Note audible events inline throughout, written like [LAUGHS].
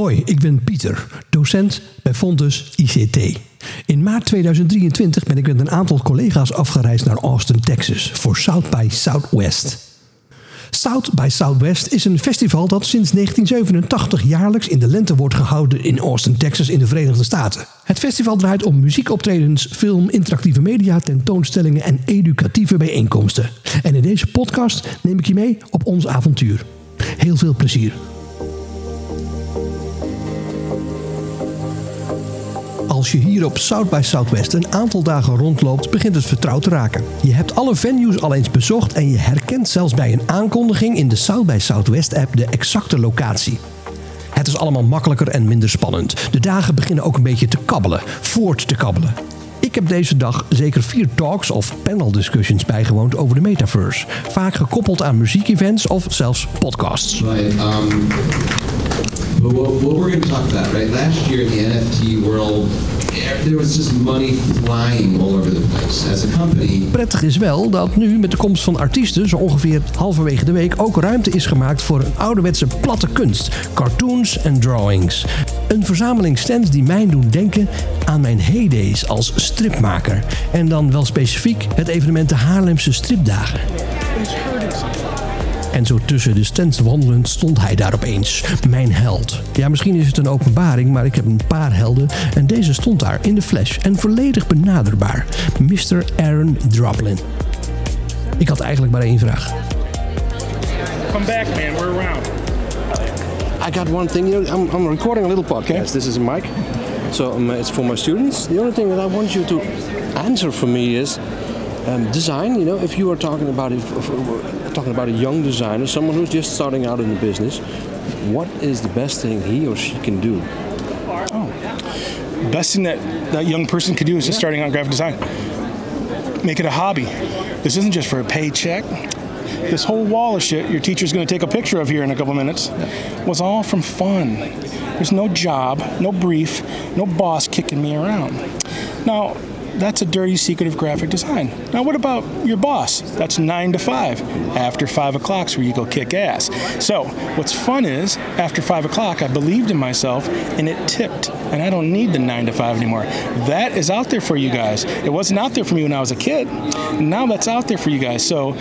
Hoi, ik ben Pieter, docent bij Fontes ICT. In maart 2023 ben ik met een aantal collega's afgereisd naar Austin, Texas voor South by Southwest. South by Southwest is een festival dat sinds 1987 jaarlijks in de lente wordt gehouden in Austin, Texas in de Verenigde Staten. Het festival draait om muziekoptredens, film, interactieve media, tentoonstellingen en educatieve bijeenkomsten. En in deze podcast neem ik je mee op ons avontuur. Heel veel plezier. Als je hier op South by Southwest een aantal dagen rondloopt, begint het vertrouwd te raken. Je hebt alle venues al eens bezocht en je herkent zelfs bij een aankondiging in de South by Southwest app de exacte locatie. Het is allemaal makkelijker en minder spannend. De dagen beginnen ook een beetje te kabbelen, voort te kabbelen. Ik heb deze dag zeker vier talks of panel discussions bijgewoond over de metaverse. Vaak gekoppeld aan muziekevents of zelfs podcasts. Um, but what, what we're going to talk about, right? Last year in the NFT world, there was just money flying all over the place. As a company, Prettig is wel dat nu met de komst van artiesten, zo ongeveer halverwege de week, ook ruimte is gemaakt voor een ouderwetse platte kunst, cartoons en drawings. Een verzameling stands die mij doen denken aan mijn heydays als stripmaker. En dan wel specifiek het evenement de Haarlemse Stripdagen. En zo tussen de stands wandelend stond hij daar opeens. Mijn held. Ja, misschien is het een openbaring, maar ik heb een paar helden. En deze stond daar in de flash en volledig benaderbaar. Mr. Aaron Droplin. Ik had eigenlijk maar één vraag. Come back, man. We're around. I got one thing. I'm, I'm recording a little podcast. This is a mic, so um, it's for my students. The only thing that I want you to answer for me is um, design. You know, if you are talking about if, if talking about a young designer, someone who's just starting out in the business, what is the best thing he or she can do? Best thing that that young person could do is just starting out graphic design. Make it a hobby. This isn't just for a paycheck. This whole wall of shit your teacher's going to take a picture of here in a couple minutes was all from fun. There's no job, no brief, no boss kicking me around. Now, that's a dirty secret of graphic design. Now, what about your boss? That's nine to five. After five o'clock's where you go kick ass. So, what's fun is, after five o'clock, I believed in myself and it tipped. And I don't need the nine to five anymore. That is out there for you guys. It wasn't out there for me when I was a kid. Now that's out there for you guys. So,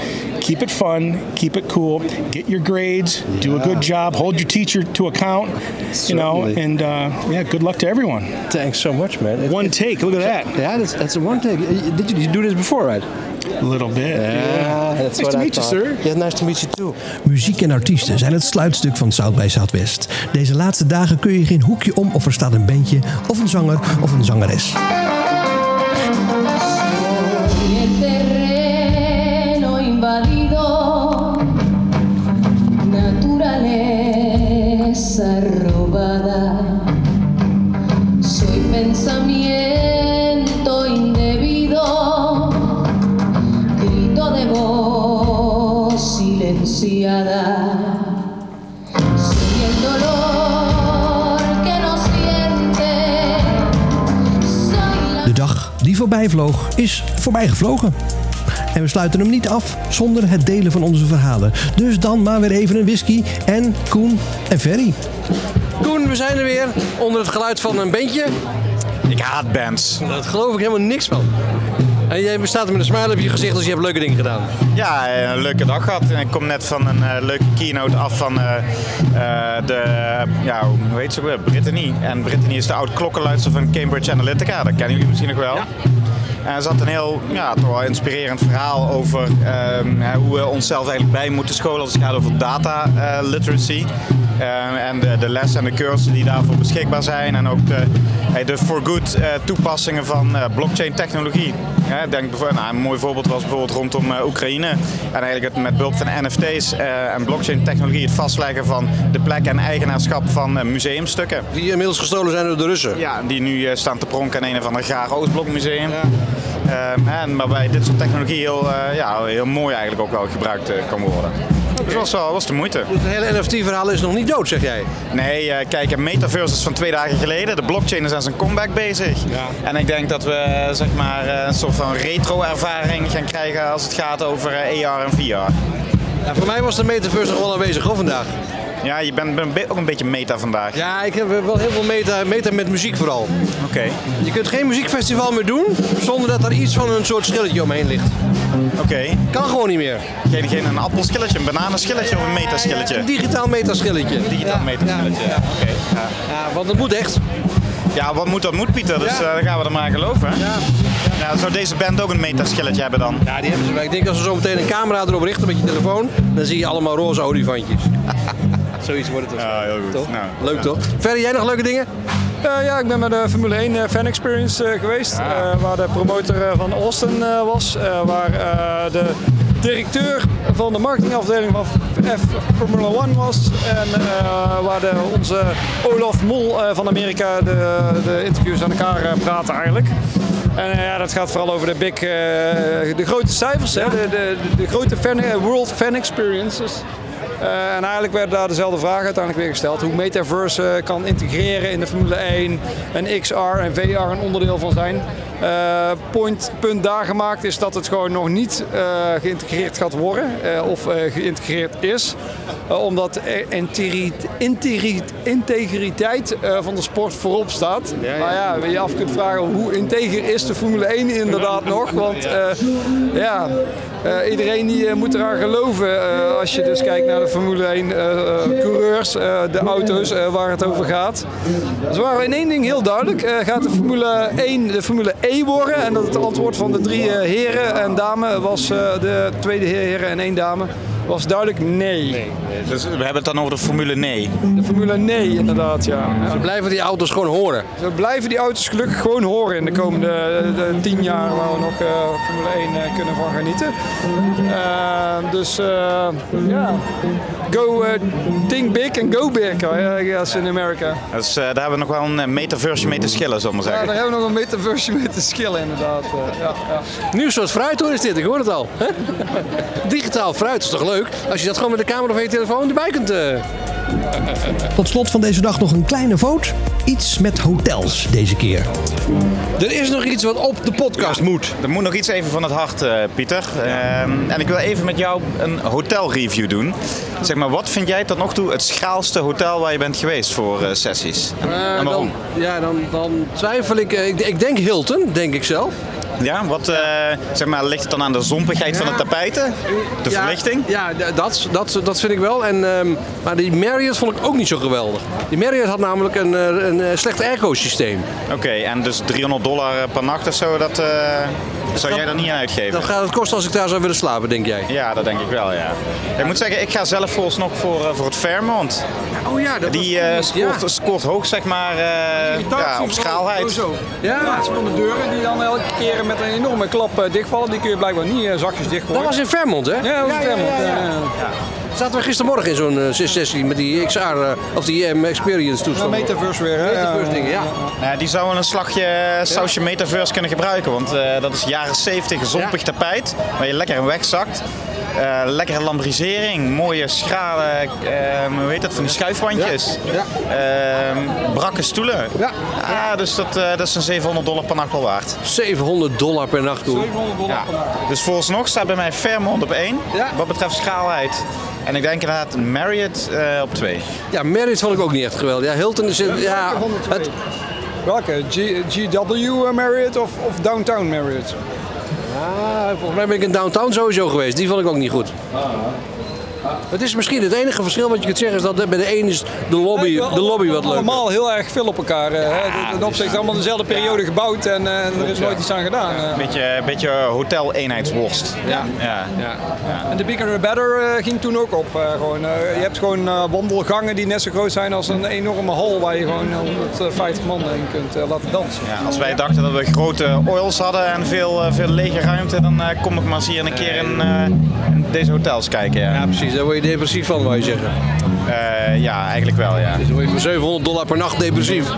keep it fun, keep it cool, get your grades, do a good job, hold your teacher to account, you know, Certainly. and uh, yeah, good luck to everyone. Thanks so much, man. It- One it- take, look at that. Yeah, that's, that's a one take. Did you, did you do this before, right? A little bit. that's Nice what to I meet you, sir. Yeah, nice to meet you too. Muziek en artiesten zijn het sluitstuk van South by Southwest. Deze laatste dagen kun je geen hoekje om of er staat een bandje, of een zanger of een zangeres. Silenciada. Soy el dolor que no siente. Soy la De dag die voorbij vloog, is voorbij gevlogen. En we sluiten hem niet af zonder het delen van onze verhalen. Dus dan maar weer even een whisky en Koen en Ferry. Koen, we zijn er weer. Onder het geluid van een bandje. Ik haat bands. Daar geloof ik helemaal niks van. En jij staat er met een smile op je gezicht als je hebt leuke dingen gedaan. Ja, een leuke dag gehad. En Ik kom net van een eh, leuke keynote af van eh, eh, de, ja, hoe heet ze weer? Brittany. En Brittany is de oud klokkenluidster van Cambridge Analytica. Dat kennen jullie misschien nog wel. En er zat een heel ja, toch wel inspirerend verhaal over ehm, hoe we onszelf eigenlijk bij moeten scholen als het gaat over data eh, literacy. Ehm, en de, de lessen en de cursussen die daarvoor beschikbaar zijn. En ook de, de for good eh, toepassingen van eh, blockchain technologie. Denk, bijvoorbeeld- nou, een mooi voorbeeld was bijvoorbeeld rondom eh, Oekraïne. En eigenlijk het met behulp van NFT's en blockchain technologie het vastleggen van de plek en eigenaarschap van museumstukken. Die inmiddels gestolen zijn door de Russen. Ja, die nu staan te pronken in een of ander graag Oostblokmuseum. Ehm, en waarbij dit soort technologie heel, ja, heel mooi eigenlijk ook wel gebruikt kan worden. Dus was, wel, was de moeite. Dus het hele NFT-verhaal is nog niet dood, zeg jij. Nee, eh, kijk, een metaverse is van twee dagen geleden. De blockchain is aan zijn comeback bezig. En ik denk dat we eh, zeg maar, eh, een soort van retro-ervaring gaan krijgen als het gaat over AR en VR. Ja, voor mij was de metaverse nog wel aanwezig hoor vandaag. Ja, je bent bent een be- ook een beetje meta vandaag. Ja, ik heb wel heel veel meta, meta met muziek vooral. Oké. Je kunt geen muziekfestival meer doen zonder dat er iets van een soort schilletje omheen ligt. Oké. Kan gewoon niet meer. Geen, geen een appelschilletje, een bananenschilletje of een metaschilletje? Een digitaal metaschilletje. Digitaal metaschilletje, ja. Oké. Ja. Ja, want het moet echt. Ja, wat moet dat moet, Pieter. Dus Ja. eh, dan gaan we er maar aan geloven. Ja. Ja, zou deze band ook een metaschilletje hebben dan? Ja, die hebben ze wel. Ik denk als we zo meteen een camera erop richten met je telefoon, dan zie je allemaal roze olifantjes. Zoiets wordt het Ja, heel goed. Toch? Nou, Leuk ja. toch? Verder, jij nog leuke dingen? Eh, ja, ik ben met de Formule 1 eh, Fan Experience eh, geweest. eh, waar de promotor eh, van Austin eh, was. eh, waar eh, de directeur van de marketingafdeling van F Formula 1 was. En eh, waar de, onze Olaf Mol eh, van Amerika de, de interviews aan elkaar eh, praten eigenlijk. En ja, dat gaat vooral over de, big, eh, de grote cijfers, hè, de, de, de grote fan, World Fan Experiences. Eh, en eigenlijk werden daar dezelfde vragen uiteindelijk weer gesteld. Hoe Metaverse eh, kan integreren in de Formule 1 en XR en VR een onderdeel van zijn. Point, punt daar gemaakt is dat het gewoon nog niet eh, geïntegreerd gaat worden eh, of geïntegreerd is. Omdat integriteit van de sport voorop staat. Maar ja, je je af kunt vragen hoe integer is de Formule 1 inderdaad nog. Want ja, iedereen die moet eraan geloven als je dus kijkt naar de Formule 1 eh, eh, coureurs, de auto's waar het over gaat. Ze waren in één ding heel duidelijk. Gaat de Formule 1 de Formule En dat het antwoord van de drie eh, heren en dame was, eh, de tweede heren en één dame, was duidelijk nee. Dus we hebben het dan over de Formule Nee. De Formule nee inderdaad, ja. ja. Ze blijven die auto's gewoon horen. We blijven die auto's gelukkig gewoon horen in de komende eh, de tien jaar waar we nog eh, Formule 1 eh, kunnen van genieten. Eh, dus eh, ja, go think big and go big, I guess in America. Dus eh, daar hebben we nog wel een metaverse mee te schillen, zullen we maar Ja, zeggen. daar hebben we nog een metaverse mee te skillen inderdaad. eh, ja, ja. Nieuw soort fruit hoor is dit, ik hoor het al. hè? [LAUGHS] Digitaal fruit is toch leuk? Als je dat gewoon met de camera van je telefoon erbij kunt... eh, Tot slot van deze dag nog een kleine vote. Iets met hotels deze keer. Er is nog iets wat op de podcast moet. Er moet nog iets even van het hart, eh, Pieter. Ehm, en ik wil even met jou een hotelreview doen. Zeg maar, wat vind jij tot nog toe het schraalste hotel waar je bent geweest voor eh, sessies? En, en waarom? dan, ja, dan, dan twijfel ik, ik. Ik denk Hilton, denk ik zelf. Ja, wat eh, zeg maar, ligt het dan aan de zompigheid van de tapijten? De Ja, verlichting? Ja, dat, dat, dat vind ik wel. En, ehm, maar die Marriott vond ik ook niet zo geweldig. Die Marriott had namelijk een, eh, een, eh, slecht airco-systeem. Oké, en dus 300 dollar per nacht of zo, dat eh, zou jij er niet aan uitgeven? Dat gaat het kosten als ik daar zou willen slapen, denk jij? Ja, dat denk ik wel, ja. Ik moet zeggen, ik ga zelf vooralsnog voor, voor het Fairmont. Oh ja, dat Die eh, scoort, scoort hoog, zeg maar, eh, ja, op schaalheid. Zo. Ja. Ja, van de deuren die dan elke keer met een enorme klap eh, dichtvallen. Die kun je blijkbaar niet eh, zakjes dichtgooien. Dat was in Vermont, hè? Ja, dat was in Vermont. ja, ja. Ja, ja. Zaten we gistermorgen in zo'n eh, sessie met die XR, of die eh, Experience Ja, toestand. Metaverse weer, hè? Metaverse dingen, ja. Nou, die zouden een slagje sausje metaverse kunnen gebruiken. Want eh, dat is jaren 70 zompig tapijt. Waar je lekker in wegzakt. Eh lekkere lambrisering. Mooie schrale, eh, hoe heet dat, van die schuifwandjes. Ja, Ehm, brakke stoelen. Ja. Ja, dus dat, eh, dat is een 700 dollar per nacht wel waard. 700 dollar per nacht, hoor. 700 dollar Ja. per nacht. Dus vooralsnog staat bij mij Fairmont op 1. Ja. Wat betreft schaalheid. En ik denk inderdaad Marriott eh, op 2. Ja, Marriott vond ik ook niet echt geweldig. Ja, Hilton is... het- Ja, het, Welke? G- GW Marriott of, of Downtown Marriott? Ah, volgens mij ben ik in Downtown sowieso geweest. Die vond ik ook niet goed. Het is misschien het enige verschil wat je kunt zeggen is dat bij de een is de lobby, de lobby wat leuker. Allemaal heel erg veel op elkaar. eh, hè. In opzicht allemaal dezelfde periode gebouwd en eh, er is nooit iets aan gedaan. eh. Beetje, beetje hotel-eenheidsworst. Ja. Ja. En de Bigger the Better eh, ging toen ook op. eh, gewoon, eh, je hebt gewoon eh, wandelgangen die net zo groot zijn als een enorme hal waar je gewoon 150 man in kunt eh, laten dansen. Ja, als wij dachten dat we grote oils hadden en veel, eh, veel lege ruimte, dan eh, kom ik maar eens hier een keer in, eh, in deze hotels kijken. Ja, Ja, precies. Daar word je depressief van, wou je zeggen. Eh, ja eigenlijk wel. Ja, Dus dan word je voor 700 dollar per nacht depressief.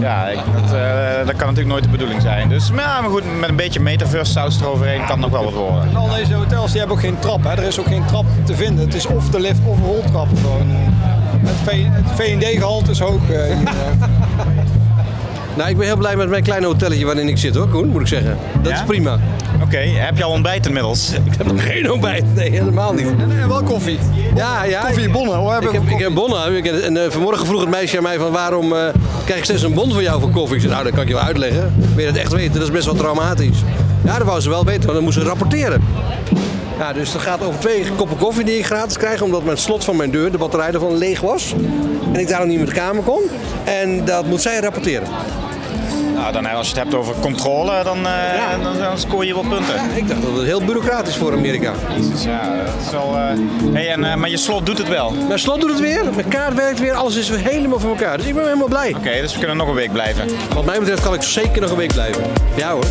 ja ik, dat, eh, dat kan natuurlijk nooit de bedoeling zijn. Dus maar, ja, maar goed, met een beetje metaverse saus eroverheen kan het nog wel wat worden. En al deze hotels die hebben ook geen trap. Hè. Er is ook geen trap te vinden. Het is of de lift of een roltrap. Gewoon, eh. het V- het V&D-gehalte is hoog eh, hier. [LAUGHS] Nou, ik ben heel blij met mijn kleine hotelletje waarin ik zit hoor, Koen, moet ik zeggen. Dat Ja? is prima. Oké, heb je al ontbijt inmiddels? [LAUGHS] Ik heb nog geen ontbijt. Nee, helemaal niet. Wel koffie. Ja, ja. Koffiebonnen. Hoe heb Ik heb, ik heb bonnen. Ik heb- en, eh, vanmorgen vroeg het meisje aan mij van waarom eh, krijg ik steeds een bon voor jou voor koffie? Ik zei, nou, dat kan ik je wel uitleggen. Wil je het echt weten? Dat is best wel traumatisch. Ja, dat wou ze wel weten, want dan moest ze rapporteren. Ja, dus het gaat over twee koppen koffie die ik gratis krijg, omdat mijn slot van mijn deur, de batterij ervan, leeg was. En ik daarom niet met de kamer kon. En dat moet zij rapporteren. Nou, dan, als je het hebt over controle, dan, eh, dan, dan scoor je wel punten. Ik dacht dat het heel bureaucratisch voor Amerika. Jezus, ja, dat is wel... eh, Hey, en, eh, maar je slot doet het wel. Oké, Mijn slot doet het weer, mijn kaart werkt weer, alles is weer helemaal voor elkaar. Dus ik ben helemaal blij. dus we kunnen nog een week blijven. Wat mij betreft kan ik zeker nog een week blijven. Ja hoor.